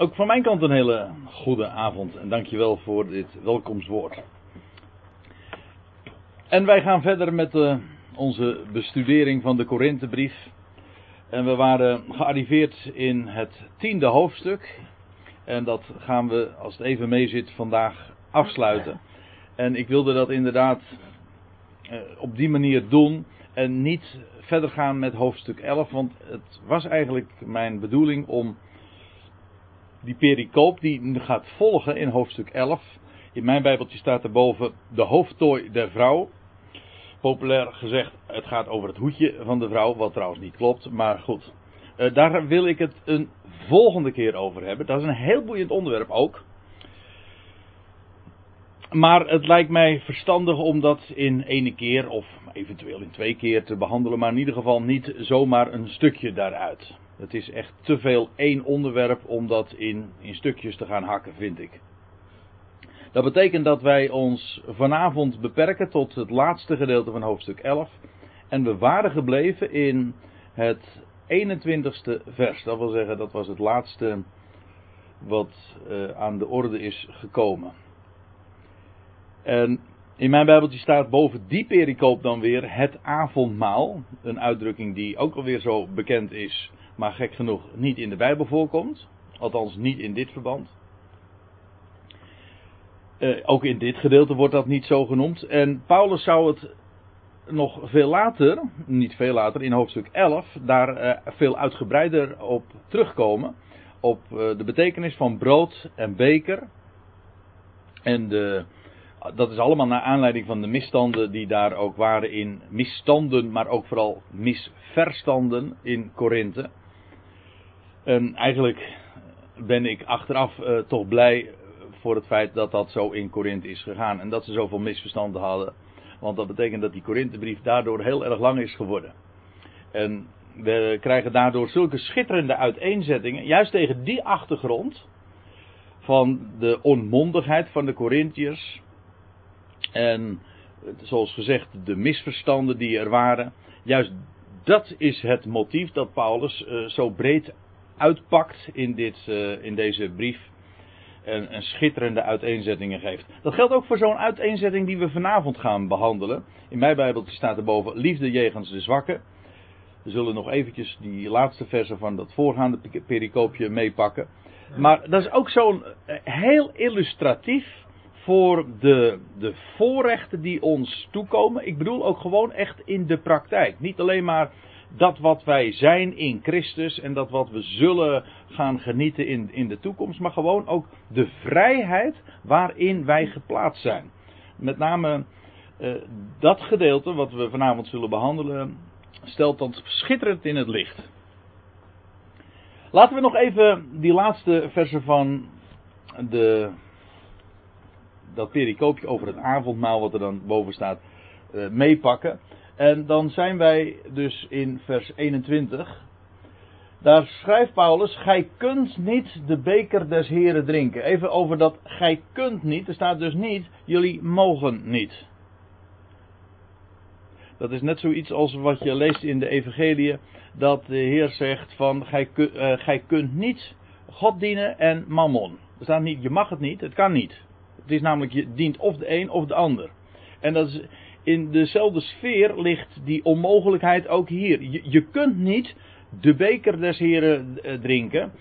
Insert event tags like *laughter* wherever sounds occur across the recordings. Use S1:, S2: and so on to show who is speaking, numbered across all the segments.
S1: Ook van mijn kant een hele goede avond en dankjewel voor dit welkomstwoord. En wij gaan verder met uh, onze bestudering van de Korinthebrief. En we waren gearriveerd in het tiende hoofdstuk. En dat gaan we, als het even mee zit, vandaag afsluiten. En ik wilde dat inderdaad uh, op die manier doen. En niet verder gaan met hoofdstuk 11. Want het was eigenlijk mijn bedoeling om die pericoop die gaat volgen in hoofdstuk 11. In mijn Bijbeltje staat erboven de hoofdtooi der vrouw. Populair gezegd, het gaat over het hoedje van de vrouw, wat trouwens niet klopt, maar goed. Uh, daar wil ik het een volgende keer over hebben. Dat is een heel boeiend onderwerp ook. Maar het lijkt mij verstandig om dat in ene keer of eventueel in twee keer te behandelen, maar in ieder geval niet zomaar een stukje daaruit. Het is echt te veel één onderwerp om dat in, in stukjes te gaan hakken, vind ik. Dat betekent dat wij ons vanavond beperken tot het laatste gedeelte van hoofdstuk 11. En we waren gebleven in het 21ste vers. Dat wil zeggen, dat was het laatste wat uh, aan de orde is gekomen. En in mijn Bijbeltje staat boven die pericoop dan weer het avondmaal. Een uitdrukking die ook alweer zo bekend is maar gek genoeg niet in de Bijbel voorkomt. Althans niet in dit verband. Uh, ook in dit gedeelte wordt dat niet zo genoemd. En Paulus zou het nog veel later, niet veel later, in hoofdstuk 11, daar uh, veel uitgebreider op terugkomen. Op uh, de betekenis van brood en beker. En de, dat is allemaal naar aanleiding van de misstanden die daar ook waren in misstanden, maar ook vooral misverstanden in Korinthe. En eigenlijk ben ik achteraf uh, toch blij voor het feit dat dat zo in Korinthe is gegaan. En dat ze zoveel misverstanden hadden. Want dat betekent dat die Korinthebrief daardoor heel erg lang is geworden. En we krijgen daardoor zulke schitterende uiteenzettingen. Juist tegen die achtergrond. Van de onmondigheid van de Corinthiërs. En zoals gezegd, de misverstanden die er waren. Juist dat is het motief dat Paulus uh, zo breed uitpakt in, dit, uh, in deze brief. En, en schitterende uiteenzettingen geeft. Dat geldt ook voor zo'n uiteenzetting die we vanavond gaan behandelen. In mijn Bijbeltje staat er boven liefde jegens de zwakken. We zullen nog eventjes die laatste versen van dat voorgaande pericoopje meepakken. Maar dat is ook zo'n eh, heel illustratief voor de, de voorrechten die ons toekomen. Ik bedoel ook gewoon echt in de praktijk. Niet alleen maar dat wat wij zijn in Christus en dat wat we zullen gaan genieten in, in de toekomst, maar gewoon ook de vrijheid waarin wij geplaatst zijn. Met name uh, dat gedeelte wat we vanavond zullen behandelen, stelt dat schitterend in het licht. Laten we nog even die laatste versen van de, dat pericoopje over het avondmaal, wat er dan boven staat, uh, meepakken. En dan zijn wij dus in vers 21. Daar schrijft Paulus: Gij kunt niet de beker des Heren drinken. Even over dat gij kunt niet. Er staat dus niet: jullie mogen niet. Dat is net zoiets als wat je leest in de Evangelie. Dat de Heer zegt: van gij, uh, gij kunt niet God dienen en mammon. Er staat niet: je mag het niet, het kan niet. Het is namelijk: je dient of de een of de ander. En dat is in dezelfde sfeer ligt die onmogelijkheid ook hier. Je, kunt niet de beker des heren eh, drinken.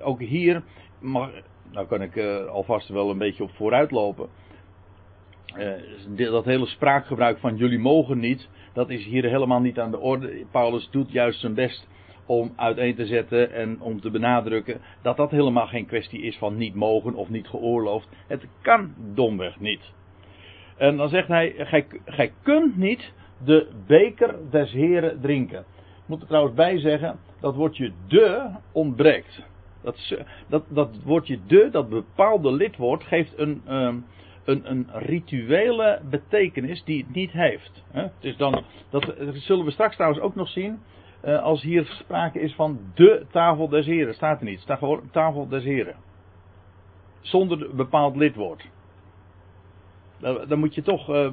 S1: Ook hier mag, nou kan ik uh, alvast wel een beetje op vooruit lopen. Uh, dat hele spraakgebruik van jullie mogen niet, dat is hier helemaal niet aan de orde. Paulus doet juist zijn best om uiteen te zetten en om te benadrukken dat dat helemaal geen kwestie is van niet mogen of niet geoorloofd. Het kan domweg niet. En dan zegt hij, gij, gij kunt niet de beker des heren drinken. Ik moet er trouwens bij zeggen, dat woordje de ontbreekt. Dat, dat, dat woordje de, dat bepaalde lidwoord, geeft een, um, een, een rituele betekenis die het niet heeft. Het is dan, dat, zullen we straks trouwens ook nog zien. Uh, als hier sprake is van de tafel des heren. Staat er niet. Staat gewoon tafel des heren. Zonder bepaald lidwoord. Daar, moet je toch uh,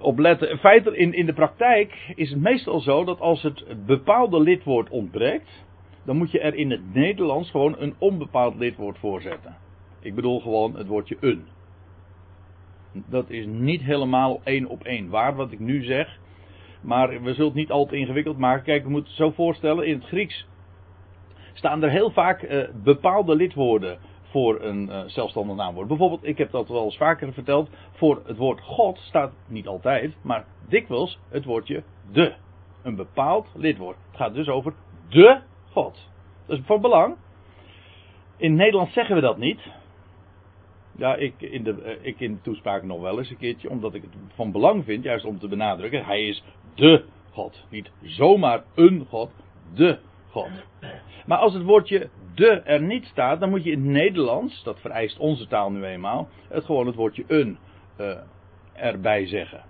S1: op letten. In feite, in, in de praktijk is het meestal zo dat als het bepaalde lidwoord ontbreekt, dan moet je er in het Nederlands gewoon een onbepaald lidwoord voor zetten. Ik bedoel gewoon het woordje een. Dat is niet helemaal één op één waar wat ik nu zeg. Maar we zullen het niet al te ingewikkeld maken. Kijk, we moeten het zo voorstellen. In het Grieks staan er heel vaak uh, bepaalde lidwoorden voor een uh, zelfstandig naamwoord. Bijvoorbeeld, ik heb dat wel eens vaker verteld. Voor het woord God staat niet altijd, maar dikwijls het woordje de. Een bepaald lidwoord. Het gaat dus over de God. Dat is van belang. In Nederland zeggen we dat niet. Ja, ik in, de, eh, ik in toespraak nog wel eens een keertje, omdat ik het van belang vind, juist om te benadrukken, hij is de God. Niet zomaar een God, de God. Maar als het woordje de er niet staat, dan moet je in het Nederlands, dat vereist onze taal nu eenmaal, het gewoon het woordje een uh, erbij zeggen.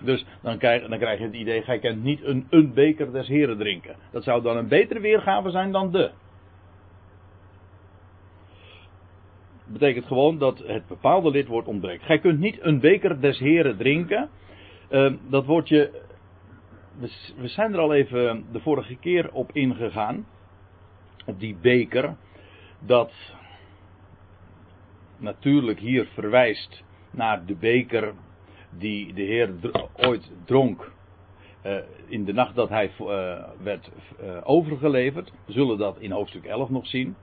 S1: Dus dan krijg, dan krijg je het idee, gij kent niet een, een beker des heren drinken. Dat zou dan een betere weergave zijn dan de. Betekent gewoon dat het bepaalde lidwoord ontbreekt. Gij kunt niet een beker des heren drinken. Uh, dat woordje, we, we zijn er al even de vorige keer op ingegaan. Op die beker. Dat natuurlijk hier verwijst naar de beker die de Heer ooit dronk uh, in de nacht dat hij uh, werd uh, overgeleverd. We zullen dat in hoofdstuk 11 nog zien.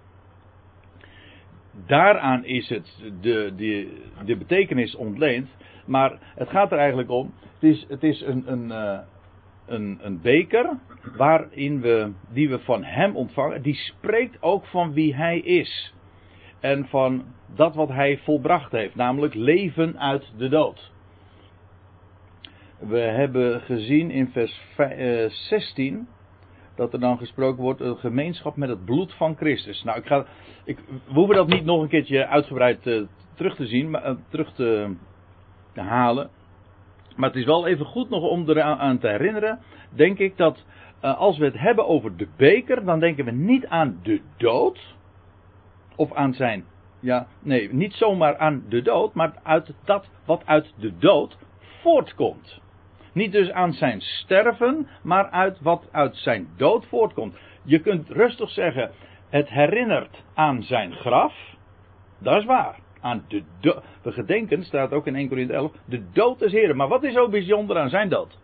S1: Daaraan is het de, de, betekenis ontleend. Maar het gaat er eigenlijk om. Het is, het is een, een, een, een beker waarin we, die we van hem ontvangen. Die spreekt ook van wie hij is. En van dat wat hij volbracht heeft. Namelijk leven uit de dood. We hebben gezien in vers 16 eh, dat er dan gesproken wordt een gemeenschap met het bloed van Christus. Nou, ik ga, ik, we hoeven dat niet nog een keertje uitgebreid uh, terug te zien, maar, uh, terug te, te, halen. Maar het is wel even goed nog om eraan te herinneren, denk ik, dat uh, als we het hebben over de beker, dan denken we niet aan de dood. Of aan zijn, ja, nee, niet zomaar aan de dood, maar uit dat wat uit de dood voortkomt. Niet dus aan zijn sterven, maar uit wat uit zijn dood voortkomt. Je kunt rustig zeggen, het herinnert aan zijn graf. Dat is waar. Aan de. We gedenken, staat ook in 1 Corinthië 11, de dood des Heren. Maar wat is zo bijzonder aan zijn dood?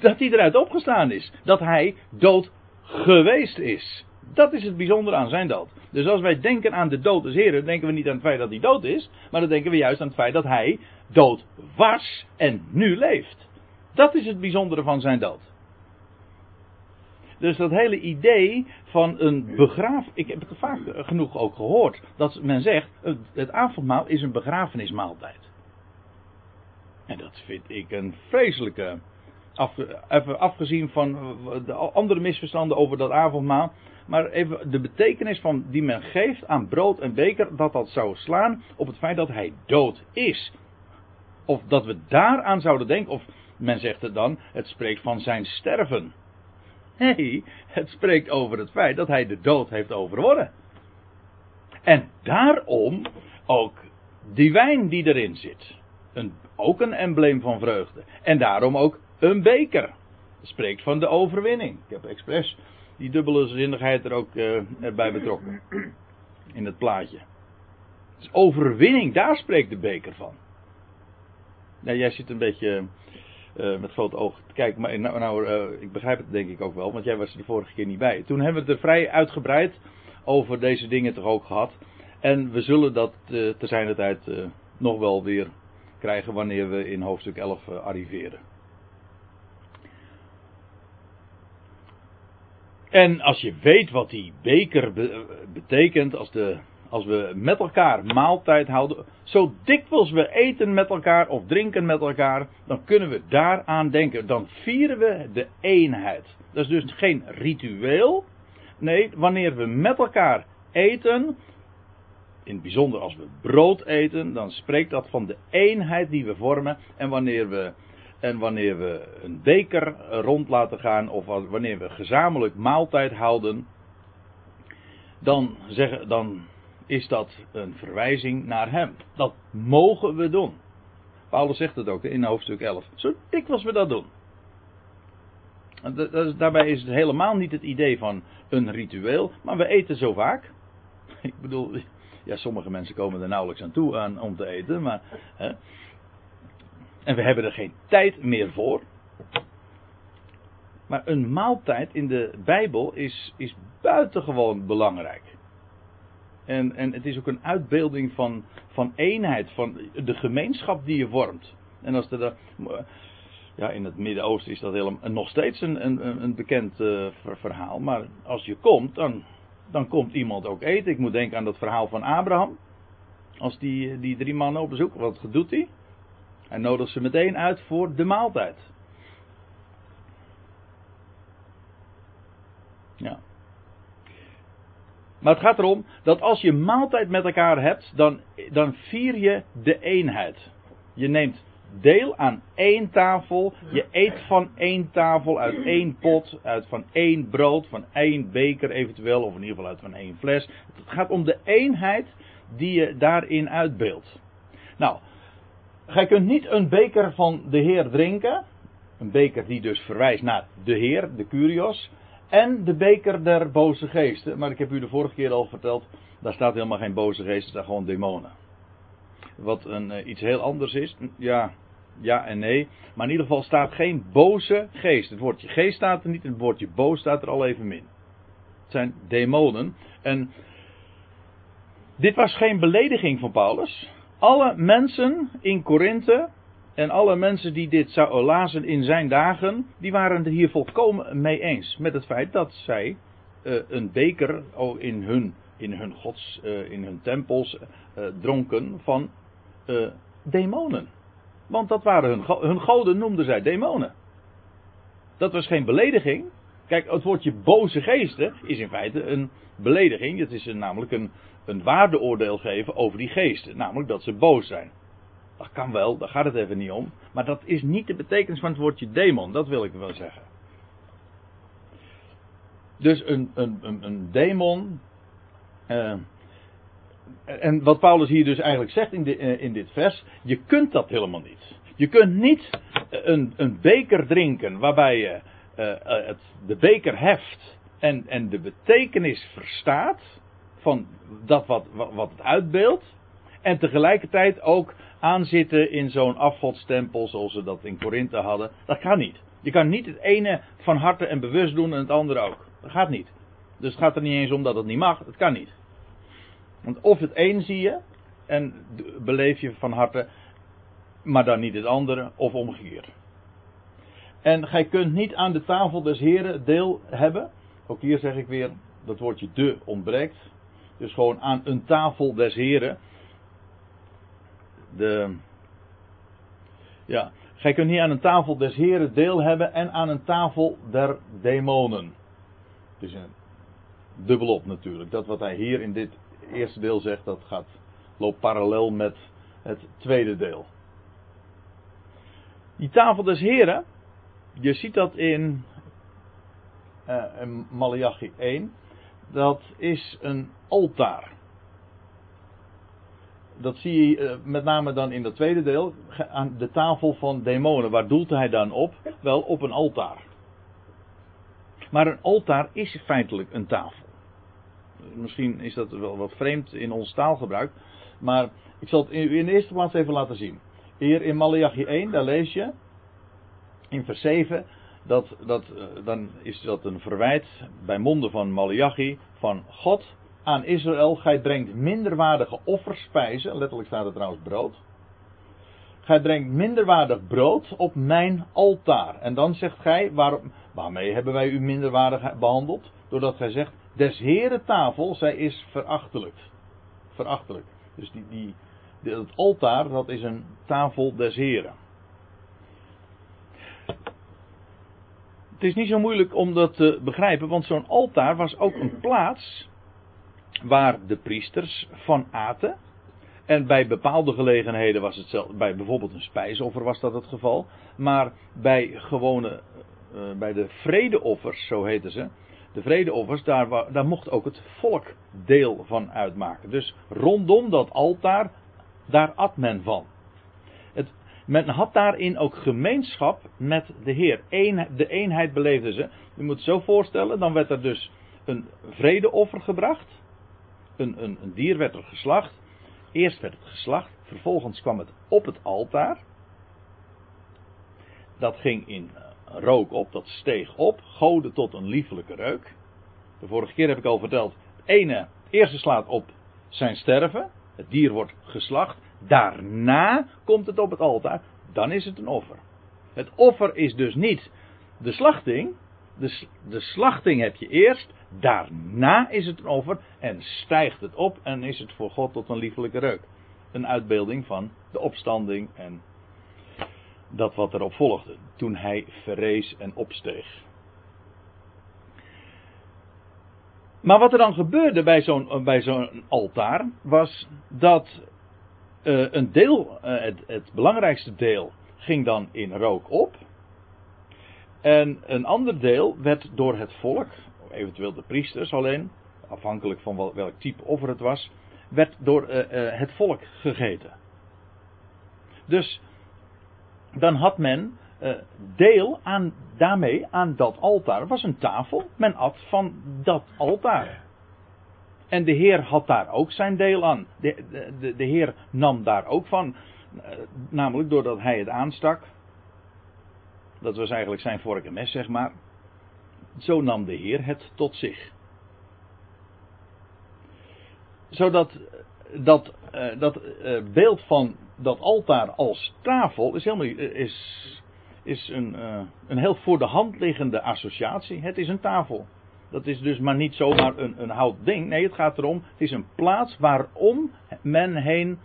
S1: Dat hij eruit opgestaan is. Dat hij dood geweest is. Dat is het bijzondere aan zijn dood. Dus als wij denken aan de dood des Heren, denken we niet aan het feit dat hij dood is, maar dan denken we juist aan het feit dat hij dood was en nu leeft. Dat is het bijzondere van zijn dood. Dus dat hele idee van een begraaf. Ik heb het vaak genoeg ook gehoord. Dat men zegt: het avondmaal is een begrafenismaaltijd. En dat vind ik een vreselijke. Even afgezien van de andere misverstanden over dat avondmaal. Maar even de betekenis van die men geeft aan brood en beker. Dat dat zou slaan op het feit dat hij dood is. Of dat we daaraan zouden denken, of men zegt het dan, het spreekt van zijn sterven. Nee, het spreekt over het feit dat hij de dood heeft overwonnen. En daarom ook die wijn die erin zit. Een, ook een embleem van vreugde. En daarom ook een beker. Het spreekt van de overwinning. Ik heb expres die dubbele zinnigheid er ook uh, erbij betrokken. In het plaatje. Dus overwinning, daar spreekt de beker van. Nou, jij zit een beetje uh, met grote ogen te kijken. Maar nou, nou uh, ik begrijp het denk ik ook wel, want jij was er de vorige keer niet bij. Toen hebben we het er vrij uitgebreid over deze dingen toch ook gehad. En we zullen dat te zijn tijd nog wel weer krijgen wanneer we in hoofdstuk 11 arriveren. En als je weet wat die beker be betekent, als de als we met elkaar maaltijd houden, zo dikwijls we eten met elkaar of drinken met elkaar, dan kunnen we daaraan denken. Dan vieren we de eenheid. Dat is dus geen ritueel. Nee, wanneer we met elkaar eten, in het bijzonder als we brood eten, dan spreekt dat van de eenheid die we vormen. En wanneer we, en wanneer we een beker rond laten gaan, of wanneer we gezamenlijk maaltijd houden, dan, dan is dat een verwijzing naar Hem. Dat mogen we doen. Paulus zegt het ook in hoofdstuk 11. Zo dikwijls we dat doen. daarbij is het helemaal niet het idee van een ritueel, maar we eten zo vaak. *laughs* Ik bedoel, ja, sommige mensen komen er nauwelijks aan toe aan, om te eten, maar. Hè. En we hebben er geen tijd meer voor. Maar een maaltijd in de Bijbel is, is buitengewoon belangrijk. En, en het is ook een uitbeelding van, van eenheid, van de gemeenschap die je vormt. En als er, ja, in het Midden-Oosten is dat helemaal, nog steeds een, een, een bekend uh, verhaal. Maar als je komt, dan, dan komt iemand ook eten. Ik moet denken aan dat verhaal van Abraham. Als die, die drie mannen op bezoek, wat doet hij? Hij nodigt ze meteen uit voor de maaltijd. Ja. Maar het gaat erom dat als je maaltijd met elkaar hebt, dan, dan vier je de eenheid. Je neemt deel aan één tafel. Je eet van één tafel, uit één pot, uit van één brood, van één beker eventueel, of in ieder geval uit van één fles. Het gaat om de eenheid die je daarin uitbeeldt. Nou, gij kunt niet een beker van de Heer drinken. Een beker die dus verwijst naar de Heer, de Curios. En de beker der boze geesten. Maar ik heb u de vorige keer al verteld, daar staat helemaal geen boze geesten, daar gewoon demonen. Wat een, uh, iets heel anders is. Ja, ja en nee. Maar in ieder geval staat geen boze geest. Het woordje geest staat er niet het woordje boos staat er al even min. Het zijn demonen. En dit was geen belediging van Paulus. Alle mensen in Korinthe en alle mensen die dit zouden lazen in zijn dagen, die waren het hier volkomen mee eens. Met het feit dat zij uh, een beker oh, in hun, in hun gods, uh, in hun tempels uh, dronken van demonen. Want dat waren hun, hun goden noemden zij demonen. Dat was geen belediging. Kijk, het woordje boze geesten is in feite een belediging. Het is namelijk een, een waardeoordeel geven over die geesten. Namelijk dat ze boos zijn. Dat kan wel, daar gaat het even niet om. Maar dat is niet de betekenis van het woordje demon, dat wil ik wel zeggen. Dus een, een, een, demon. Uh, en wat Paulus hier dus eigenlijk zegt in, de, uh, in dit vers: je kunt dat helemaal niet. Je kunt niet een, een beker drinken waarbij je het, de beker heft en, en de betekenis verstaat van dat wat, wat het uitbeeldt. En tegelijkertijd ook aanzitten in zo'n afgodstempel zoals ze dat in Korinthe hadden. Dat kan niet. Je kan niet het ene van harte en bewust doen en het andere ook. Dat gaat niet. Dus het gaat er niet eens om dat het niet mag. Het kan niet. Want of het een zie je en beleef je van harte, maar dan niet het andere, of omgekeerd. En gij kunt niet aan de tafel des heren deel hebben. Ook hier zeg ik weer, dat woordje de ontbreekt. Dus gewoon aan een tafel des heren de, ja, gij kunt niet aan een tafel des heren deel hebben en aan een tafel der demonen. Dus een dubbelop natuurlijk. Dat wat hij hier in dit eerste deel zegt, dat gaat, loopt parallel met het tweede deel. Die tafel des heren, je ziet dat in, uh, in Malachi 1, dat is een altaar dat zie je eh, met name dan in dat tweede deel, aan de tafel van demonen. Waar doelt hij dan op? Wel op een altaar. Maar een altaar is feitelijk een tafel. Misschien is dat wel wat vreemd in ons taalgebruik. Maar ik zal het in de eerste plaats even laten zien. Hier in Malachi 1, daar lees je in vers 7 dat, dat, eh, dan is dat een verwijt bij monden van Malachi van God aan Israël, gij brengt minderwaardige offerspijzen, letterlijk staat er trouwens brood. Gij brengt minderwaardig brood op mijn altaar. En dan zegt gij, waarom, waarmee hebben wij u minderwaardig behandeld? Doordat gij zegt, des heren tafel, zij is verachtelijk. Verachtelijk. Dus die, die, het altaar, dat is een tafel des heren. Het is niet zo moeilijk om dat te begrijpen, want zo'n altaar was ook een plaats waar de priesters van aten. En bij bepaalde gelegenheden was het bij bijvoorbeeld een spijsoffer was dat het geval. Maar bij gewone, uh, bij de vredeoffers, zo heten ze. De vredeoffers, daar, daar mocht ook het volk deel van uitmaken. Dus rondom dat altaar, daar at men van. Men had daarin ook gemeenschap met de Heer. De eenheid beleefden ze. Je moet het zo voorstellen, dan werd er dus een vredeoffer gebracht. Een, een, een dier werd er geslacht. Eerst werd het geslacht, vervolgens kwam het op het altaar. Dat ging in eh, rook op, dat steeg op, goden tot een liefelijke reuk. De vorige keer heb ik al verteld, het ene, het eerste slaat op zijn sterven. Het dier wordt geslacht. Daarna komt het op het altaar. Dan is het een offer. Het offer is dus niet de slachting. De, de slachting heb je eerst. Daarna is het een offer. En stijgt het op en is het voor God tot een liefelijke reuk. Een uitbeelding van de opstanding en dat wat erop volgde. Toen hij verrees en opsteeg. Maar wat er dan gebeurde bij zo'n, bij zo'n altaar was dat uh, een deel, uh, het, het, belangrijkste deel, ging dan in rook op. En een ander deel werd door het volk, eventueel de priesters alleen, afhankelijk van wel, welk type offer het was, werd door uh, het volk gegeten. Dus dan had men deel aan, daarmee aan dat altaar. was een tafel, men at van dat altaar. En de Heer had daar ook zijn deel aan. De, de, de Heer nam daar ook van. Eh, namelijk doordat hij het aanstak. Dat was eigenlijk zijn vork en mes, zeg maar. Zo nam de Heer het tot zich. Zodat dat, uh, dat beeld van dat altaar als tafel is, helemaal, is, is een, een heel voor de hand liggende associatie. Het is een tafel. Dat is dus maar niet zomaar een, een hout ding. Nee, het gaat erom, het is een plaats waarom men heen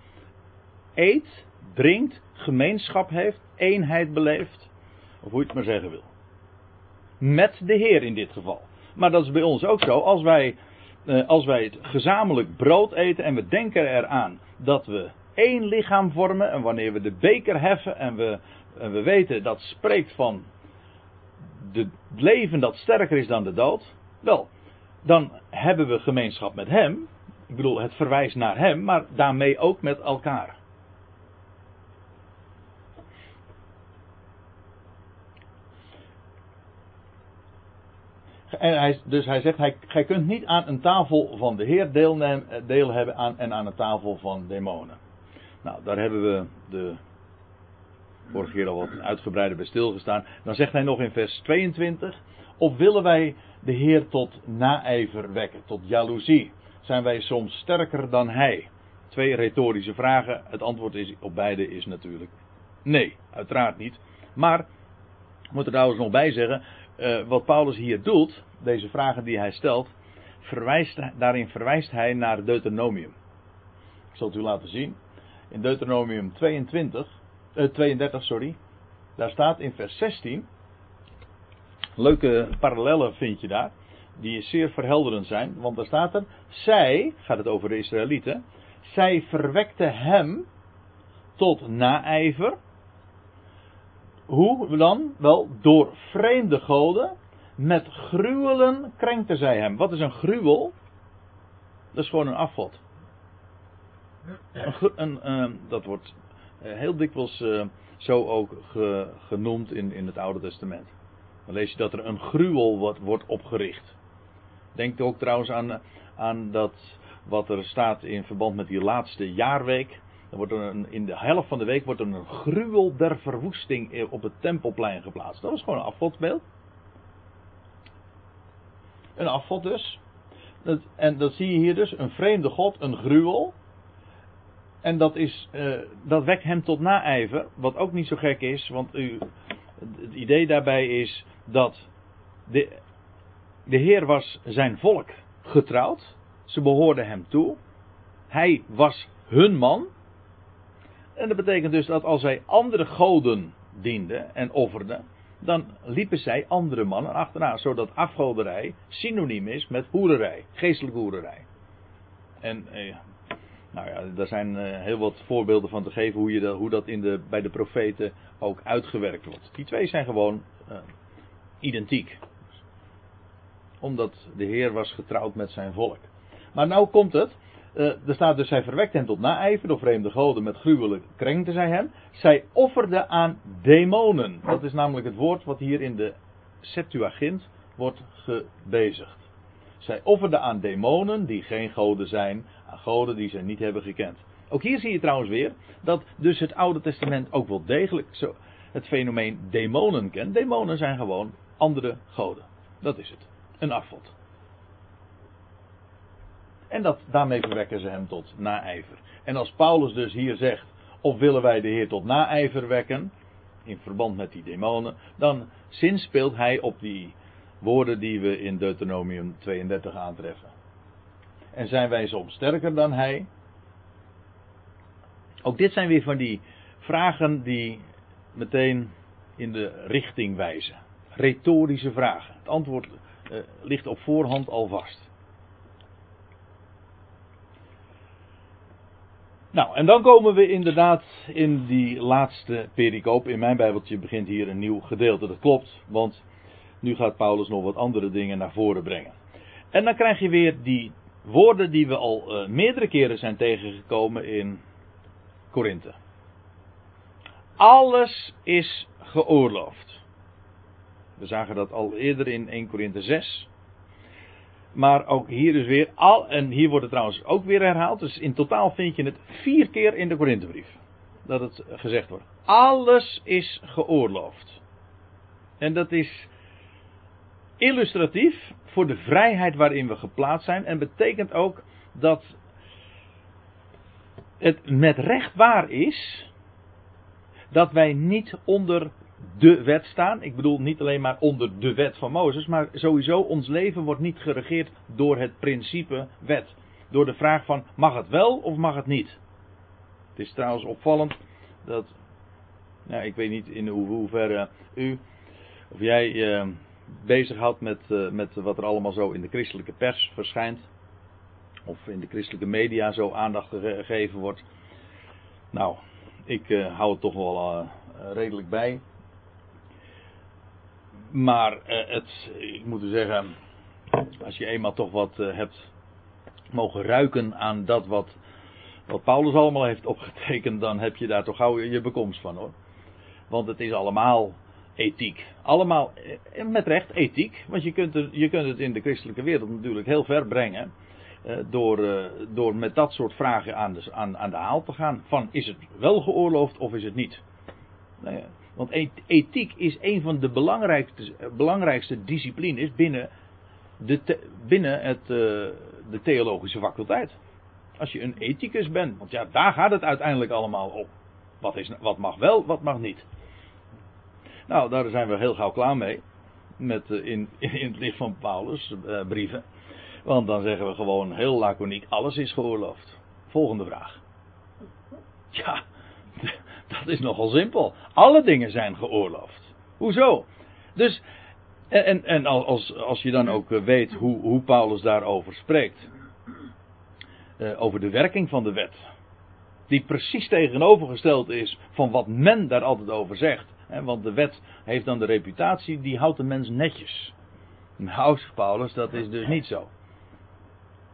S1: eet, drinkt, gemeenschap heeft, eenheid beleeft. Of hoe je het maar zeggen wil. Met de Heer in dit geval. Maar dat is bij ons ook zo. Als wij, eh, als wij het gezamenlijk brood eten en we denken eraan dat we één lichaam vormen. En wanneer we de beker heffen en we, en we weten dat spreekt van het leven dat sterker is dan de dood. Wel, dan hebben we gemeenschap met Hem. Ik bedoel, het verwijst naar Hem, maar daarmee ook met elkaar. En hij, dus hij zegt, hij, gij kunt niet aan een tafel van de Heer deel hebben aan, en aan een tafel van demonen. Nou, daar hebben we de vorige keer al wat uitgebreider bij stilgestaan. Dan zegt hij nog in vers 22, of willen wij de Heer tot naijver wekken, tot jaloezie? Zijn wij soms sterker dan Hij? Twee retorische vragen. Het antwoord is, op beide is natuurlijk nee, uiteraard niet. Maar, ik moet er trouwens nog bij zeggen, uh, wat Paulus hier doet, deze vragen die hij stelt, verwijst, daarin verwijst hij naar Deuteronomium. Ik zal het u laten zien. In Deuteronomium 22, uh, 32, sorry, daar staat in vers 16, Leuke parallellen vind je daar. Die zeer verhelderend zijn. Want daar staat er. Zij, gaat het over de Israëlieten. Zij verwekte hem tot naijver. Hoe dan? Wel, door vreemde goden. Met gruwelen krenkte zij hem. Wat is een gruwel? Dat is gewoon een afgod. Een, ehm, dat wordt uh, heel dikwijls uh, zo ook ge, genoemd in, in het Oude Testament. Dan lees je dat er een gruwel wordt, opgericht. Denk ook trouwens aan, aan dat wat er staat in verband met die laatste jaarweek. Dan wordt er een, in de helft van de week wordt er een gruwel der verwoesting op het tempelplein geplaatst. Dat is gewoon een afgodsbeeld. Een afgod dus. Dat, en dat zie je hier dus, een vreemde god, een gruwel. En dat, is, uh, dat wekt hem tot naijver, wat ook niet zo gek is, want u, het idee daarbij is dat de, de Heer was zijn volk getrouwd. Ze behoorden hem toe. Hij was hun man. En dat betekent dus dat als zij andere goden dienden en offerden, dan liepen zij andere mannen achterna, zodat afgoderij synoniem is met hoererij, geestelijke hoererij. En eh, nou ja, daar zijn eh, heel wat voorbeelden van te geven hoe, je hoe dat in de, bij de profeten ook uitgewerkt wordt. Die twee zijn gewoon uh, identiek. Omdat de Heer was getrouwd met zijn volk. Maar nou komt het. Uh, er staat dus, zij verwekt hen tot naijver, door vreemde goden met gruwelijk krenkte zij hem. Zij offerde aan demonen. Dat is namelijk het woord wat hier in de Septuagint wordt gebezigd. Zij offerde aan demonen die geen goden zijn, goden die zij niet hebben gekend. Ook hier zie je trouwens weer dat dus het Oude Testament ook wel degelijk zo het fenomeen demonen kent. Demonen zijn gewoon andere goden. Dat is het. Een afvod. En dat, daarmee verwekken ze hem tot naijver. En als Paulus dus hier zegt, of willen wij de Heer tot naijver wekken, in verband met die demonen, dan zinspeelt hij op die woorden die we in Deuteronomium 32 aantreffen. En zijn wij soms sterker dan hij? Ook dit zijn weer van die vragen die meteen in de richting wijzen. Retorische vragen. Het antwoord uh, ligt op voorhand al vast. Nou, en dan komen we inderdaad in die laatste pericoop. In mijn Bijbeltje begint hier een nieuw gedeelte. Dat klopt, want nu gaat Paulus nog wat andere dingen naar voren brengen. En dan krijg je weer die woorden die we al uh, meerdere keren zijn tegengekomen in Korinthe. Alles is geoorloofd. We zagen dat al eerder in 1 Korinthe 6. Maar ook hier dus weer al, en hier wordt het trouwens ook weer herhaald. Dus in totaal vind je het vier keer in de Korinthebrief. Dat het gezegd wordt. Alles is geoorloofd. En dat is illustratief voor de vrijheid waarin we geplaatst zijn. En betekent ook dat het met recht waar is dat wij niet onder de wet staan. Ik bedoel niet alleen maar onder de wet van Mozes, maar sowieso ons leven wordt niet geregeerd door het principe wet. Door de vraag van mag het wel of mag het niet. Het is trouwens opvallend dat, nou, ik weet niet in hoeverre u of jij uh, bezig houdt met, uh, met wat er allemaal zo in de christelijke pers verschijnt. Of in de christelijke media zo aandacht gegeven wordt. Nou, ik uh, hou het toch wel redelijk bij. Maar het, ik moet u zeggen, als je eenmaal toch wat hebt mogen ruiken aan dat wat, wat Paulus allemaal heeft opgetekend, dan heb je daar toch gauw je bekomst van hoor. Want het is allemaal ethiek. Allemaal, eh, met recht, ethiek. Want je kunt, je kunt het in de christelijke wereld natuurlijk heel ver brengen. door, door met dat soort vragen aan de, aan, aan de haal te gaan. Van is het wel geoorloofd of is het niet? Nou ja, want ethiek is een van de belangrijkste, belangrijkste disciplines binnen, de binnen het, de theologische faculteit. Als je een ethicus bent, want ja, daar gaat het uiteindelijk allemaal om. Wat, is, wat mag wel, wat mag niet. Nou, daar zijn we heel gauw klaar mee. Met, uh, in, *laughs* in het licht van Paulus' uh, brieven. Want dan zeggen we gewoon heel laconiek: alles is geoorloofd. Volgende vraag. Ja, *laughs* dat is nogal simpel. Alle dingen zijn geoorloofd. Hoezo? Dus, en, en als, als je dan ook weet hoe, hoe Paulus daarover spreekt. Over de werking van de wet. Die precies tegenovergesteld is van wat men daar altijd over zegt. Want de wet heeft dan de reputatie, die houdt de mens netjes. Nou, Paulus, dat is dus niet zo.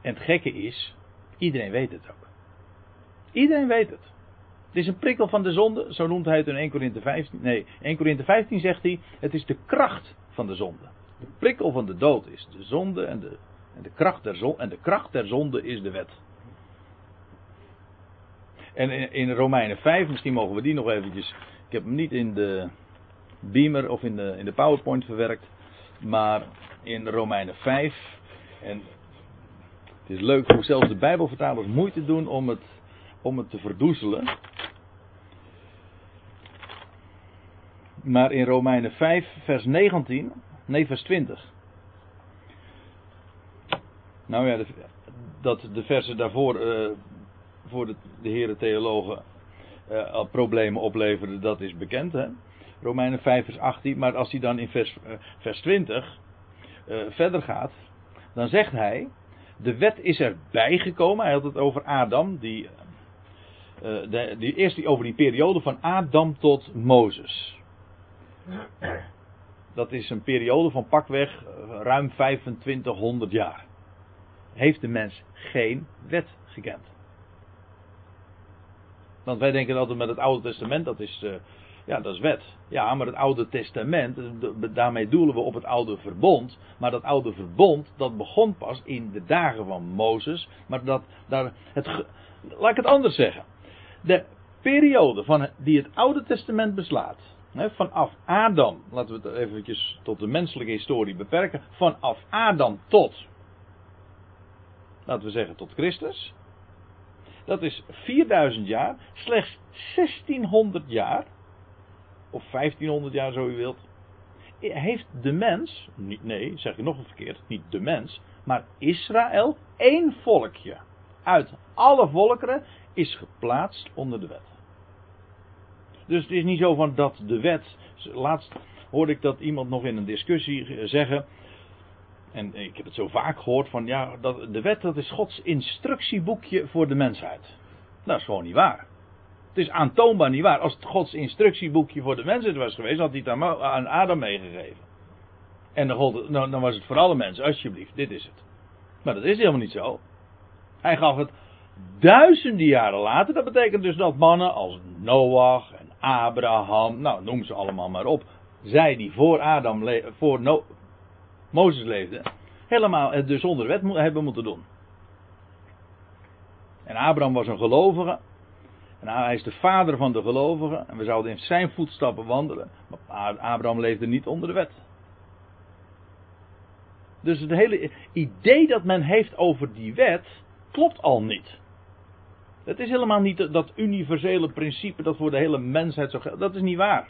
S1: En het gekke is, iedereen weet het ook. Iedereen weet het. Het is een prikkel van de zonde, zo noemt hij het in 1 Korinthe 15. Nee, 1 Korinthe 15 zegt hij, het is de kracht van de zonde. De prikkel van de dood is de zonde en de, en de, kracht, der zonde, en de kracht der zonde is de wet. En in, in Romeinen 5, misschien mogen we die nog eventjes, ik heb hem niet in de beamer of in de, in de powerpoint verwerkt, maar in Romeinen 5, en het is leuk hoe zelfs de bijbelvertalers moeite doen om het, om het te verdoezelen. Maar in Romeinen 5, vers 19, nee, vers 20. Nou ja, dat de versen daarvoor uh, voor de, de heren theologen al problemen opleverden, dat is bekend. Hè? Romeinen 5, vers 18. Maar als hij dan in vers, uh, vers 20 verder gaat, dan zegt hij: De wet is erbij gekomen. Hij had het over Adam, die, die eerst over die periode van Adam tot Mozes. Dat is een periode van pakweg ruim 2500 jaar. heeft de mens geen wet gekend. Want wij denken altijd met het Oude Testament, dat is, uh, ja, dat is wet. Ja, maar het Oude Testament, daarmee doelen we op het Oude Verbond. Maar dat Oude Verbond, dat begon pas in de dagen van Mozes. Maar dat, daar, het, laat ik het anders zeggen. De periode van, die het Oude Testament beslaat, hè, vanaf Adam, laten we het eventjes tot de menselijke historie beperken, vanaf Adam tot, laten we zeggen tot Christus, dat is 4000 jaar, slechts 1600 jaar, of 1500 jaar zo u wilt, heeft de mens, nee, zeg ik nog een verkeerd, niet de mens, maar Israël, één volkje uit alle volkeren is geplaatst onder de wet. Dus het is niet zo van dat de wet. Laatst hoorde ik dat iemand nog in een discussie zeggen. En ik heb het zo vaak gehoord van ja, dat, de wet dat is Gods instructieboekje voor de mensheid. Dat is gewoon niet waar. Het is aantoonbaar niet waar. Als het Gods instructieboekje voor de mensheid was geweest, had hij het aan Adam meegegeven. En dan, was het voor alle mensen, alsjeblieft, dit is het. Maar dat is helemaal niet zo. Hij gaf het duizenden jaren later. Dat betekent dus dat mannen als Noach en Abraham, nou noem ze allemaal maar op. Zij die voor Adam, voor no Mozes leefden, helemaal het dus onder de wet hebben moeten doen. En Abraham was een gelovige. En hij is de vader van de gelovigen. En we zouden in zijn voetstappen wandelen. Maar Abraham leefde niet onder de wet. Dus het hele idee dat men heeft over die wet klopt al niet. Het is helemaal niet dat universele principe dat voor de hele mensheid zo geldt. Dat is niet waar.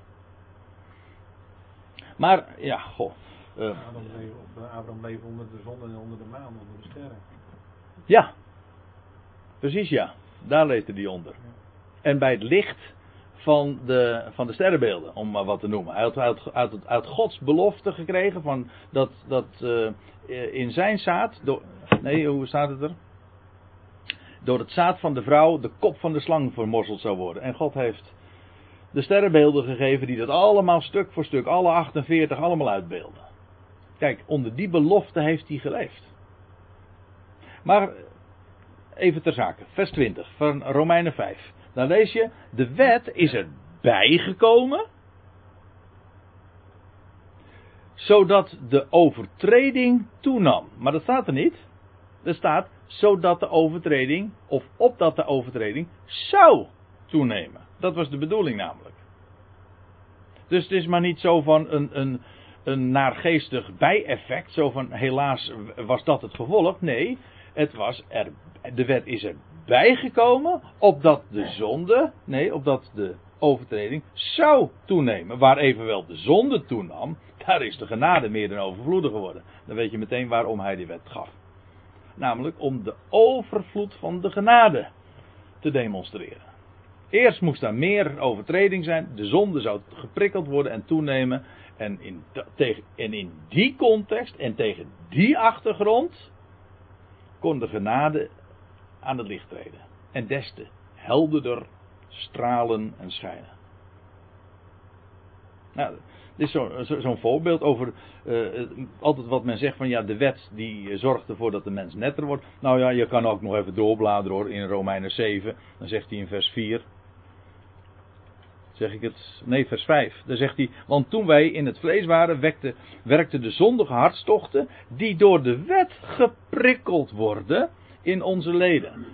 S1: Maar, ja, goh.
S2: Uh, Adam, leeft, Abraham leeft onder de zon en onder de maan, onder de sterren.
S1: Ja, precies ja. Daar leefde hij onder. En bij het licht van de, van de sterrenbeelden, om maar wat te noemen. Hij had uit, uit, uit Gods belofte gekregen van dat, dat uh, in zijn zaad. Door, nee, hoe staat het er? door het zaad van de vrouw de kop van de slang vermorzeld zou worden. En God heeft de sterrenbeelden gegeven die dat allemaal stuk voor stuk, alle 48 allemaal uitbeelden. Kijk, onder die belofte heeft hij geleefd. Maar even ter zake, vers 20 van Romeinen 5. Dan lees je, de wet is er bijgekomen, zodat de overtreding toenam. Maar dat staat er niet. Er staat, zodat de overtreding, of opdat de overtreding, zou toenemen. Dat was de bedoeling namelijk. Dus het is maar niet zo van een, een, een naargeestig bijeffect, zo van helaas was dat het gevolg. Nee, het was er, de wet is er bijgekomen, opdat de zonde, nee, opdat de overtreding zou toenemen. Waar evenwel de zonde toenam, daar is de genade meer dan overvloedig geworden. Dan weet je meteen waarom hij die wet gaf. Namelijk om de overvloed van de genade te demonstreren. Eerst moest daar meer overtreding zijn. De zonde zou geprikkeld worden en toenemen. En in, tegen, en in die context en tegen die achtergrond kon de genade aan het licht treden. En des te helderder stralen en schijnen. Nou, dit is zo'n zo, voorbeeld over uh, altijd wat men zegt van ja, de wet die zorgt ervoor dat de mens netter wordt. Nou ja, je kan ook nog even doorbladeren hoor in Romeinen 7. Dan zegt hij in vers 4. Zeg ik het? Nee, vers 5. Dan zegt hij, want toen wij in het vlees waren, wekte, werkte de zondige hartstochten die door de wet geprikkeld worden in onze leden.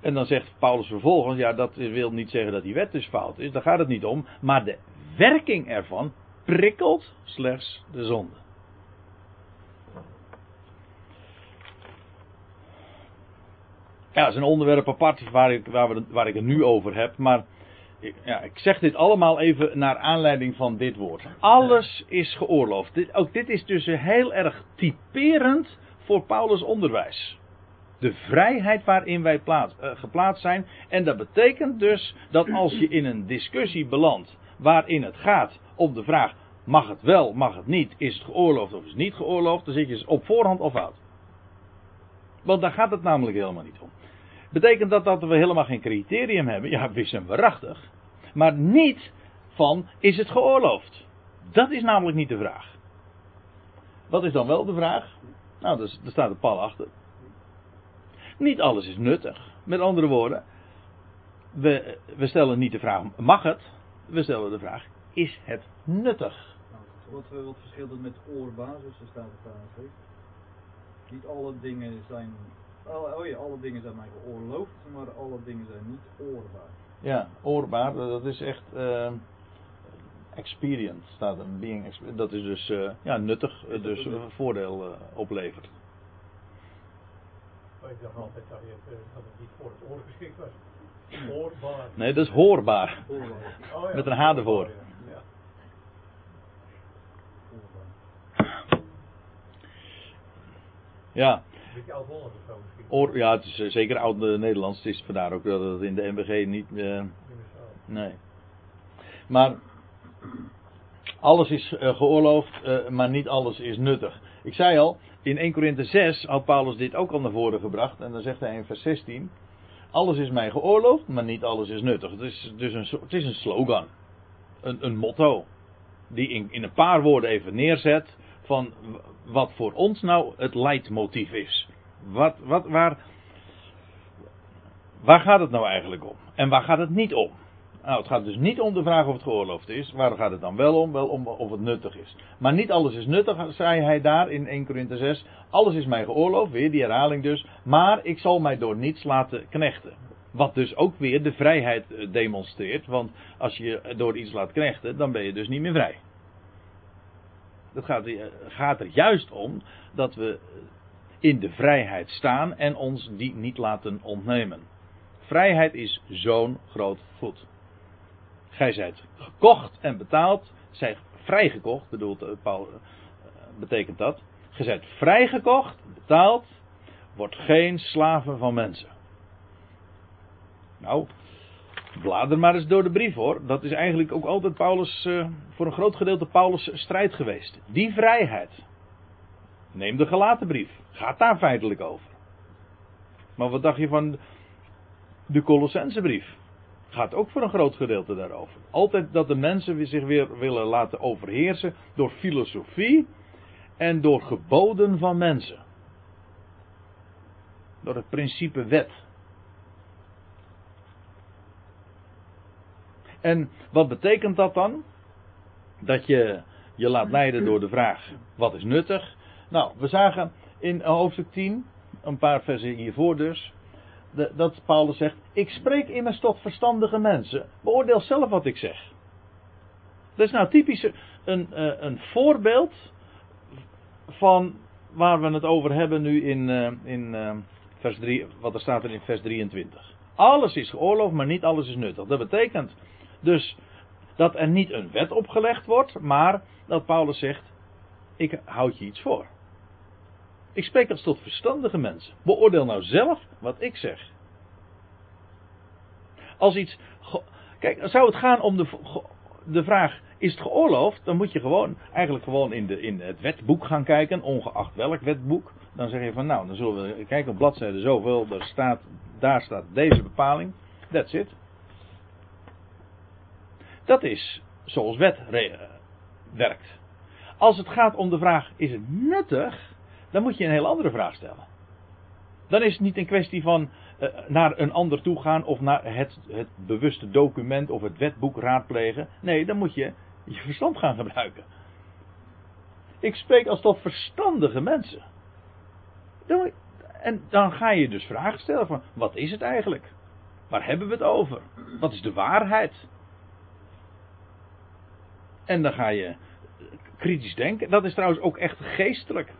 S1: En dan zegt Paulus vervolgens, ja dat wil niet zeggen dat die wet dus fout is, daar gaat het niet om, maar de werking ervan prikkelt slechts de zonde. Ja, dat is een onderwerp apart waar ik, waar, we, waar ik het nu over heb. Maar ja, ik zeg dit allemaal even naar aanleiding van dit woord. Alles is geoorloofd. Ook dit is dus heel erg typerend voor Paulus' onderwijs. De vrijheid waarin wij plaats, uh, geplaatst zijn. En dat betekent dus dat als je in een discussie belandt waarin het gaat om de vraag: mag het wel, mag het niet, is het geoorloofd of is het niet geoorloofd, dan zit je op voorhand of fout. Want daar gaat het namelijk helemaal niet om. Betekent dat dat we helemaal geen criterium hebben? Ja, wissem waarachtig. Maar niet van is het geoorloofd? Dat is namelijk niet de vraag. Wat is dan wel de vraag? Nou, er staat een pal achter. Niet alles is nuttig. Met andere woorden, we, we stellen niet de vraag, mag het? We stellen de vraag, is het nuttig?
S3: Nou, wat, wat verschilt het met oorbasis, er staat er trouwens. Niet alle dingen zijn, oh, oh ja, alle dingen zijn mij geoorloofd, maar alle dingen zijn niet oorbaar.
S1: Ja, oorbaar, dat is echt uh, experience, staat er. Being dat is dus uh, ja, nuttig, is dus uh, voordeel uh, oplevert.
S2: Oh, ik dacht altijd dat, je, dat het niet voor het oor geschikt was. Hoorbaar.
S1: Nee, dat is hoorbaar.
S3: Hoorbaar.
S2: Oh, ja.
S1: Met een H ervoor.
S2: Ja. Ja. Beetje oud-Holland of zo misschien.
S1: oor, ja het is eh, zeker oud-Nederlands. Het is vandaar ook dat het in de MBG niet... eh, nee. Maar alles is eh, geoorloofd, eh, maar niet alles is nuttig. Ik zei al, in 1 Korinthe 6 had Paulus dit ook al naar voren gebracht. En dan zegt hij in vers 16... Alles is mij geoorloofd, maar niet alles is nuttig. Het is dus een, het is een slogan. Een, een motto. Die in, in een paar woorden even neerzet. Van wat voor ons nou het leidmotief is. Wat, wat, waar, waar gaat het nou eigenlijk om? En waar gaat het niet om? Nou, het gaat dus niet om de vraag of het geoorloofd is. Waar gaat het dan wel om? Wel om of het nuttig is. Maar niet alles is nuttig, zei hij daar in 1 Korinthe 6. Alles is mij geoorloofd, weer die herhaling dus. Maar ik zal mij door niets laten knechten. Wat dus ook weer de vrijheid eh, demonstreert. Want als je door iets laat knechten, dan ben je dus niet meer vrij. Het gaat, eh, gaat er juist om dat we in de vrijheid staan en ons die niet laten ontnemen. Vrijheid is zo'n groot goed. Gij zijt gekocht en betaald. Zijt vrijgekocht, bedoelt eh, Paul, eh, betekent dat. Gij zijt vrijgekocht, betaald. Wordt geen slaven van mensen. Nou, blader maar eens door de brief hoor. Dat is eigenlijk ook altijd Paulus, eh, voor een groot gedeelte Paulus' strijd geweest. Die vrijheid. Neem de gelaten brief. Gaat daar feitelijk over. Maar wat dacht je van de Colossense brief? Gaat ook voor een groot gedeelte daarover. Altijd dat de mensen zich weer willen laten overheersen door filosofie en door geboden van mensen. Door het principe wet. En wat betekent dat dan? Dat je je laat leiden door de vraag: wat is nuttig? Nou, we zagen in hoofdstuk 10, een paar versen hiervoor dus, dat Paulus zegt: Ik spreek immers tot verstandige mensen. Beoordeel zelf wat ik zeg. Dat is nou typisch een, eh, een voorbeeld van waar we het over hebben nu in, eh, in eh, vers 3, wat er staat er in vers 23. Alles is geoorloofd, maar niet alles is nuttig. Dat betekent dus dat er niet een wet opgelegd wordt, maar dat Paulus zegt: Ik houd je iets voor. Ik spreek als tot verstandige mensen. Beoordeel nou zelf wat ik zeg. Als iets. Kijk, zou het gaan om de, de vraag: is het geoorloofd? Dan moet je gewoon, eigenlijk gewoon in, de, in het wetboek gaan kijken, ongeacht welk wetboek. Dan zeg je van nou, dan zullen we kijken op bladzijde zoveel. Daar staat, daar staat deze bepaling. That's it. Dat is zoals wet werkt. Als het gaat om de vraag: is het nuttig? Dan moet je een heel andere vraag stellen. Dan is het niet een kwestie van eh, naar een ander toe gaan of naar het, het bewuste document of het wetboek raadplegen. Nee, dan moet je je verstand gaan gebruiken. Ik spreek als tot verstandige mensen. En dan ga je dus vragen stellen van wat is het eigenlijk? Waar hebben we het over? Wat is de waarheid? En dan ga je kritisch denken. Dat is trouwens ook echt geestelijk.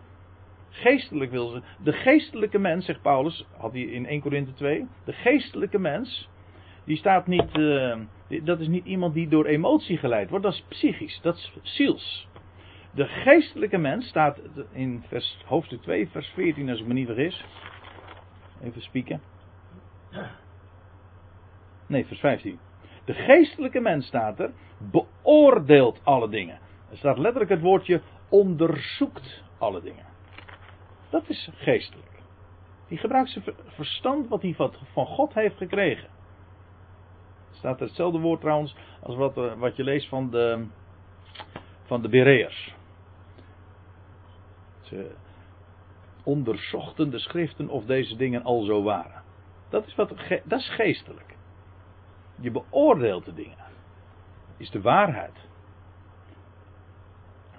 S1: Geestelijk wil ze. De geestelijke mens, zegt Paulus, had hij in 1 Korinthe 2. De geestelijke mens, die staat niet. eh, dat is niet iemand die door emotie geleid wordt. Dat is psychisch, dat is ziels. De geestelijke mens staat in vers, hoofdstuk 2, vers 14, als ik me niet vergis. Even spieken. Nee, vers 15. De geestelijke mens staat er, beoordeelt alle dingen. Er staat letterlijk het woordje onderzoekt alle dingen. Dat is geestelijk. Die gebruikt zijn ver- verstand wat hij van- God heeft gekregen. Er staat hetzelfde woord trouwens als wat, eh, wat je leest van de, van de Bereërs. Ze onderzochten de schriften of deze dingen al zo waren. Dat is, wat, dat is geestelijk. Je beoordeelt de dingen. Is de waarheid.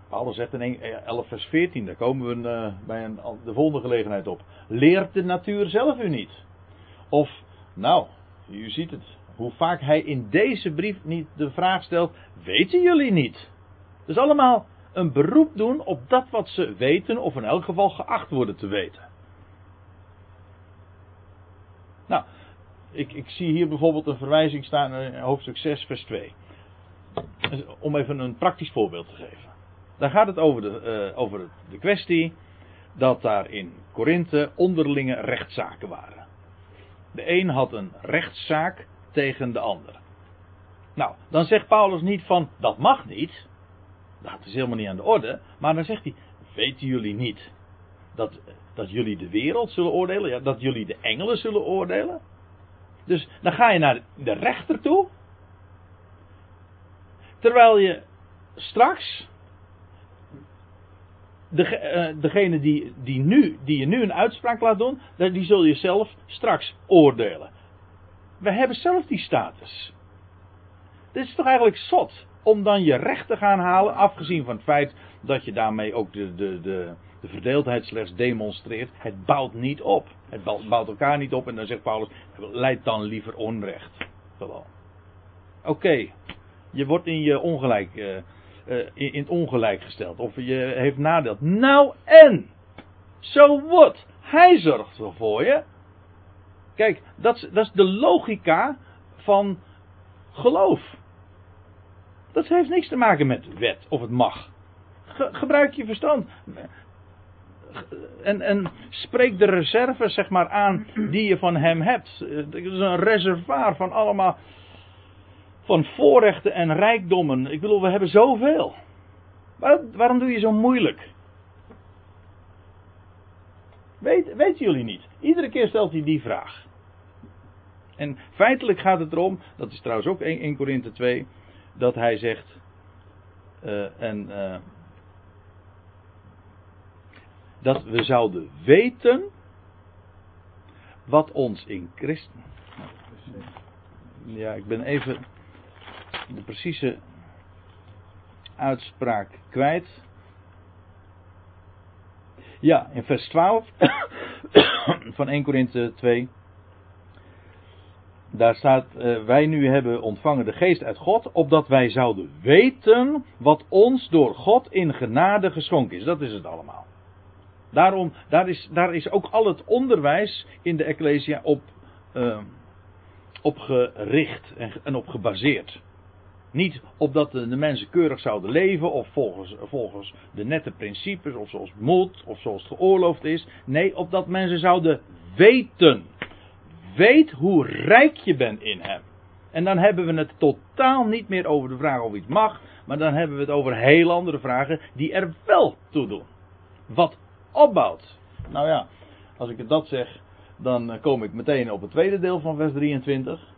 S1: Paulus zegt in 1 11 vers 14, daar komen we eh, bij een, de volgende gelegenheid op. Leert de natuur zelf u niet? Of, nou, u ziet het, hoe vaak hij in deze brief niet de vraag stelt, weten jullie niet? Dus allemaal een beroep doen op dat wat ze weten, of in elk geval geacht worden te weten. Nou, ik, ik zie hier bijvoorbeeld een verwijzing staan in hoofdstuk 6, vers 2. Om even een praktisch voorbeeld te geven. Daar gaat het over de, eh, over de kwestie dat daar in Korinthe onderlinge rechtszaken waren. De een had een rechtszaak tegen de ander. Nou, dan zegt Paulus niet van dat mag niet. Dat is helemaal niet aan de orde. Maar dan zegt hij: Weten jullie niet dat, dat jullie de wereld zullen oordelen? Ja, dat jullie de engelen zullen oordelen? Dus dan ga je naar de rechter toe. Terwijl je straks. Eh, degene die, die, nu, die je nu een uitspraak laat doen, die zul je zelf straks oordelen. We hebben zelf die status. Dit is toch eigenlijk zot om dan je recht te gaan halen, afgezien van het feit dat je daarmee ook de, de, de, de verdeeldheid slechts demonstreert. Het bouwt niet op. Het bouwt bouwt elkaar niet op en dan zegt Paulus, leid dan liever onrecht. Gewoon. Oké, je wordt in je ongelijk, eh, eh, in, in het ongelijk gesteld. Of je heeft nadeel. Nou en, so what? Hij zorgt wel voor je. Kijk, dat is, dat is de logica van geloof. Dat heeft niks te maken met wet of het mag. Ge- gebruik je verstand. En, en spreek de reserves zeg maar aan die je van hem hebt. Het is een reservoir van allemaal van voorrechten en rijkdommen. Ik bedoel, we hebben zoveel. Waar- waarom doe je zo moeilijk? Weet, weten jullie niet? Iedere keer stelt hij die vraag. En feitelijk gaat het erom, dat is trouwens ook 1, 1 Korinthe 2, dat hij zegt, eh, en, eh, dat we zouden weten wat ons in Christus. Ja, ik ben even de precieze uitspraak kwijt. Ja, in vers 12 *coughs* van 1 Korinthe 2. Daar staat, eh, wij nu hebben ontvangen de geest uit God, opdat wij zouden weten wat ons door God in genade geschonken is. Dat is het allemaal. Daarom, daar is, daar is ook al het onderwijs in de Ecclesia op, eh, op gericht en, en op gebaseerd. Niet opdat de, mensen keurig zouden leven of volgens, volgens de nette principes of zoals het moet of zoals het geoorloofd is. Nee, opdat mensen zouden weten. Weet hoe rijk je bent in hem. En dan hebben we het totaal niet meer over de vraag of iets mag, maar dan hebben we het over heel andere vragen die er wel toe doen. Wat opbouwt. Nou ja, als ik dat zeg, dan eh, kom ik meteen op het tweede deel van vers 23.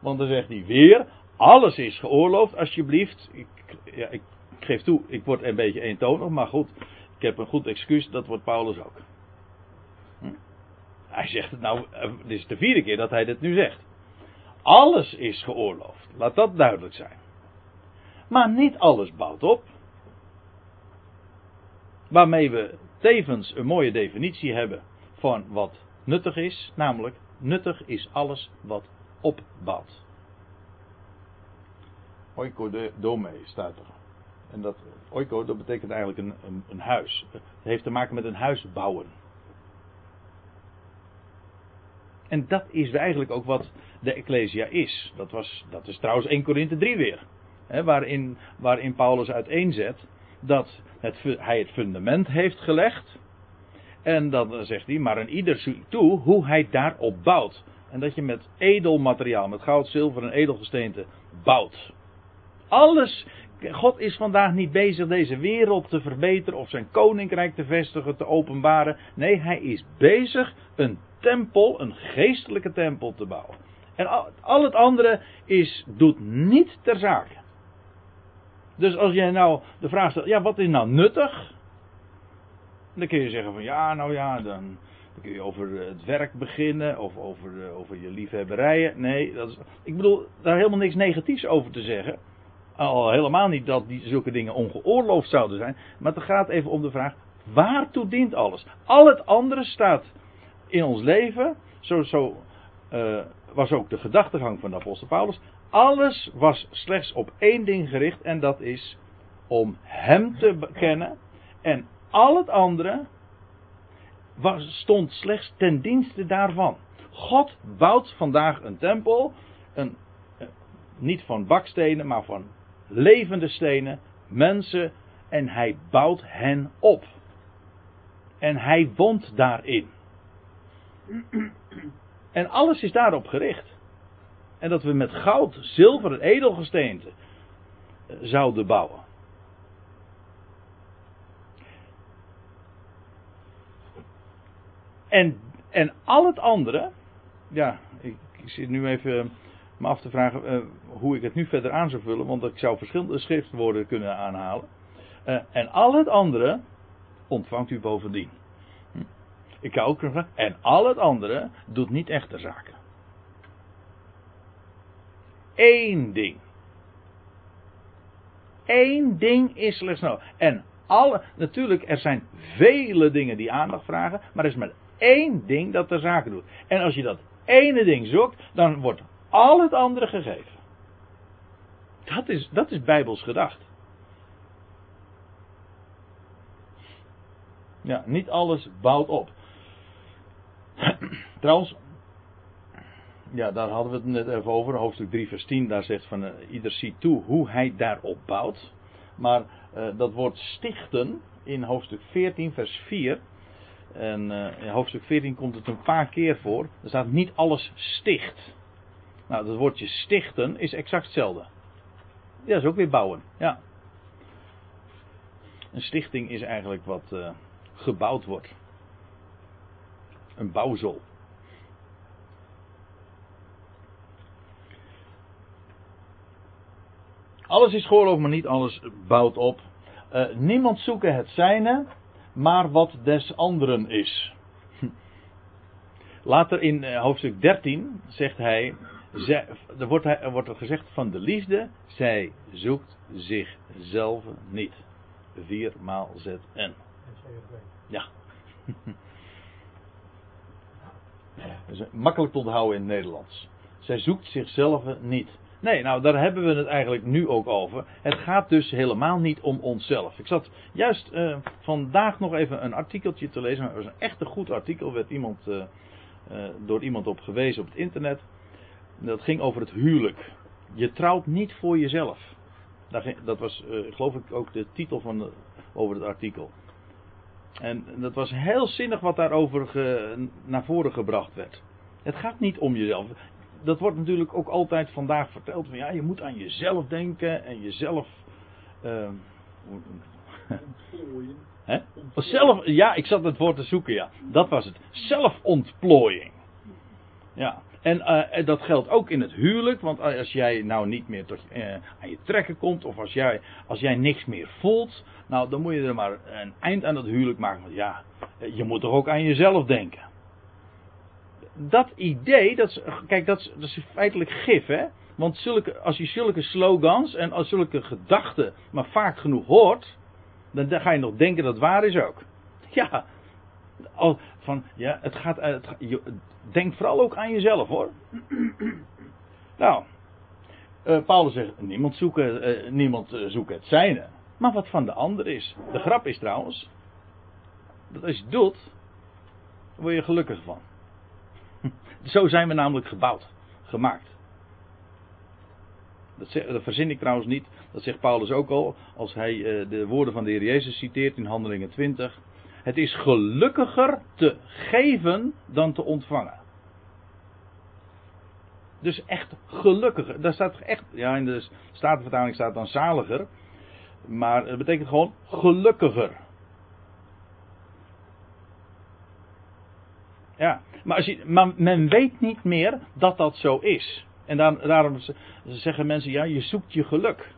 S1: Want dan zegt hij weer, alles is geoorloofd, alsjeblieft. Ik, ja, ik geef toe, ik word een beetje eentonig, maar goed. Ik heb een goed excuus, dat wordt Paulus ook. Hm? Hij zegt het nou, eh, dit is de vierde keer dat hij dit nu zegt. Alles is geoorloofd, laat dat duidelijk zijn. Maar niet alles bouwt op. Waarmee we tevens een mooie definitie hebben van wat nuttig is, namelijk nuttig is alles wat opbouwt. Oiko de dome staat er. En dat oiko dat betekent eigenlijk een, een, een huis. Het heeft te maken met een huis bouwen. En dat is eigenlijk ook wat de Ecclesia is. Dat, was, dat is trouwens 1 Korinthe 3 weer. Hè, waarin, waarin Paulus uiteenzet dat het, hij het fundament heeft gelegd. En dan zegt hij, maar een ieder ziet toe hoe hij daarop bouwt. En dat je met edel materiaal, met goud, zilver en edelgesteente bouwt. Alles, God is vandaag niet bezig deze wereld te verbeteren of zijn koninkrijk te vestigen, te openbaren. Nee, hij is bezig een tempel, een geestelijke tempel te bouwen. En al, het andere is, doet niet ter zake. Dus als jij nou de vraag stelt, ja wat is nou nuttig? Dan kun je zeggen van ja, nou ja, dan, dan kun je over het werk beginnen of over, eh, over je liefhebberijen. Nee, dat is, ik bedoel daar helemaal niks negatiefs over te zeggen. Al helemaal niet dat die, zulke dingen ongeoorloofd zouden zijn. Maar het gaat even om de vraag: waartoe dient alles? Al het andere staat in ons leven. Zo, zo eh, was ook de gedachtegang van de apostel Paulus. Alles was slechts op één ding gericht en dat is om Hem te kennen. En al het andere was, stond slechts ten dienste daarvan. God bouwt vandaag een tempel, een, eh, niet van bakstenen, maar van levende stenen, mensen, en hij bouwt hen op. En hij woont daarin. En alles is daarop gericht. En dat we met goud, zilver en edelgesteente eh, zouden bouwen. En, en al het andere, ja, ik, ik zit nu even me af te vragen uh, hoe ik het nu verder aan zou vullen, want ik zou verschillende schriftwoorden kunnen aanhalen. Uh, en al het andere ontvangt u bovendien. Hm. Ik kan ook zeggen, en al het andere doet niet echte zaken. Eén ding. Eén ding is slechts nodig. En alle, natuurlijk, er zijn vele dingen die aandacht vragen, maar er is maar één ding dat de zaken doet. En als je dat ene ding zoekt, dan wordt al het andere gegeven. Dat is, dat is bijbels gedacht. Ja, niet alles bouwt op. Trouwens, ja, daar hadden we het net even over. Hoofdstuk 3, vers 10, daar zegt van uh, ieder ziet toe hoe hij daarop bouwt. Maar uh, dat woord stichten in hoofdstuk 14, vers 4. En uh, in hoofdstuk 14 komt het een paar keer voor. Er staat niet alles sticht. Nou, dat woordje stichten is exact hetzelfde. Ja, is ook weer bouwen. Ja. Een stichting is eigenlijk wat uh, gebouwd wordt. Een bouwsel. Alles is geoorloofd, maar niet alles bouwt op. Uh, niemand zoeken het zijne, maar wat des anderen is. Later in uh, hoofdstuk 13 zegt hij, zij, er, wordt, er wordt gezegd van de liefde, zij zoekt zichzelf niet. Viermaal ZN. Ja. *laughs* Dat is makkelijk te onthouden in het Nederlands. Zij zoekt zichzelf niet. Nee, nou daar hebben we het eigenlijk nu ook over. Het gaat dus helemaal niet om onszelf. Ik zat juist uh, vandaag nog even een artikeltje te lezen. Het was een echt een goed artikel. werd iemand, uh, uh, door iemand op gewezen op het internet. Dat ging over het huwelijk. Je trouwt niet voor jezelf. Dat was, geloof ik, ook de titel van de, over het artikel. En dat was heel zinnig wat daarover ge, naar voren gebracht werd. Het gaat niet om jezelf. Dat wordt natuurlijk ook altijd vandaag verteld. Van ja, je moet aan jezelf denken en jezelf. Uh, *laughs* Hè? Zelf, ja, ik zat het woord te zoeken, ja. Dat was het. Zelfontplooiing. Ja. En uh, dat geldt ook in het huwelijk, want als jij nou niet meer tot, uh, aan je trekken komt, of als jij, als jij niks meer voelt, nou dan moet je er maar een eind aan dat huwelijk maken. Want ja, je moet toch ook aan jezelf denken. Dat idee, dat is, kijk, dat is, feitelijk gif, hè? Want zulke, als je zulke slogans en als zulke gedachten maar vaak genoeg hoort, dan, ga je nog denken dat het waar is ook. Ja, al, van, ja, het gaat, het, denk vooral ook aan jezelf hoor. nou, uh, Paulus zegt, niemand, zoeken, uh, niemand uh, zoekt het zijne. Maar wat van de ander is. De grap is trouwens, dat als je het doet, dan word je gelukkig van. *laughs* Zo zijn we namelijk gebouwd, gemaakt. Dat, dat, verzin ik trouwens niet. Dat zegt Paulus ook al. Als hij de woorden van de Heer Jezus citeert in Handelingen 20. Het is gelukkiger te geven dan te ontvangen. Dus echt gelukkiger. Daar staat echt, ja in de Statenvertaling staat dan zaliger. Maar het betekent gewoon gelukkiger. Ja, maar, als men weet niet meer dat dat zo is. En daar, daarom zeggen mensen, ja, je zoekt je geluk.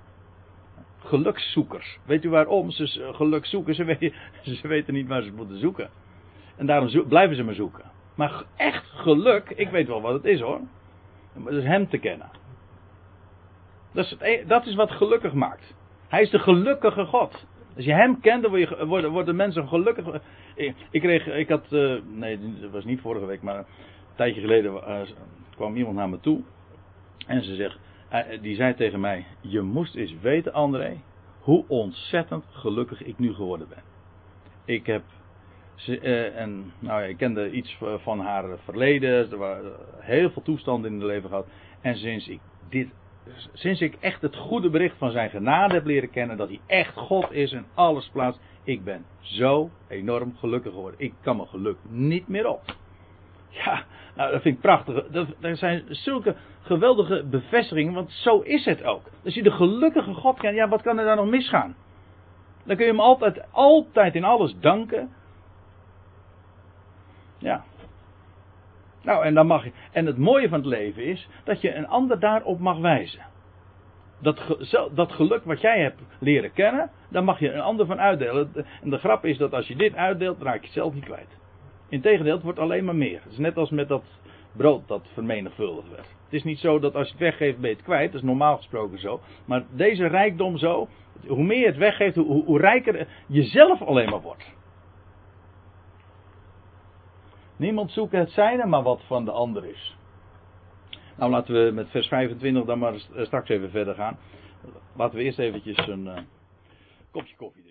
S1: Gelukszoekers. Weet u waarom? Ze z- geluk zoeken, ze weten, *laughs* ze weten niet waar ze moeten zoeken. En daarom blijven ze maar zoeken. Maar echt geluk, ik weet wel wat het is hoor. Dat is hem te kennen. Dat is, het e- dat is wat gelukkig maakt. Hij is de gelukkige God. Als je hem kent, dan worden, mensen gelukkig. Ik, kreeg, ik had, eh, nee, dat was niet vorige week, maar een tijdje geleden eh, kwam iemand naar me toe. En ze zegt, die zei tegen mij: Je moest eens weten, André, hoe ontzettend gelukkig ik nu geworden ben. Ik heb. Ze, eh, en, nou ja, ik kende iets van haar verleden. Er waren heel veel toestanden in het leven gehad. En sinds ik dit. Sinds ik echt het goede bericht van zijn genade heb leren kennen. Dat hij echt God is en alles plaatst. Ik ben zo enorm gelukkig geworden. Ik kan mijn geluk niet meer op. Ja, nou, dat vind ik prachtig. Dat, dat zijn zulke geweldige bevestigingen, want zo is het ook. Als je de gelukkige God kent, ja, wat kan er dan nog misgaan? Dan kun je hem altijd, altijd in alles danken. Ja. Nou, en dan mag je. En het mooie van het leven is dat je een ander daarop mag wijzen. Dat, dat geluk wat jij hebt leren kennen, daar mag je een ander van uitdelen. En de grap is dat als je dit uitdeelt, raak je zelf niet kwijt. Integendeel, het wordt alleen maar meer. Het is net als met dat brood dat vermenigvuldigd werd. Het is niet zo dat als je het weggeeft, ben je het kwijt. Dat is normaal gesproken zo. Maar deze rijkdom zo, hoe meer je het weggeeft, hoe, hoe, rijker je zelf alleen maar wordt. Niemand zoekt het zijne, maar wat van de ander is. Nou, laten we met vers 25 dan maar straks even verder gaan. Laten we eerst eventjes een eh, kopje koffie.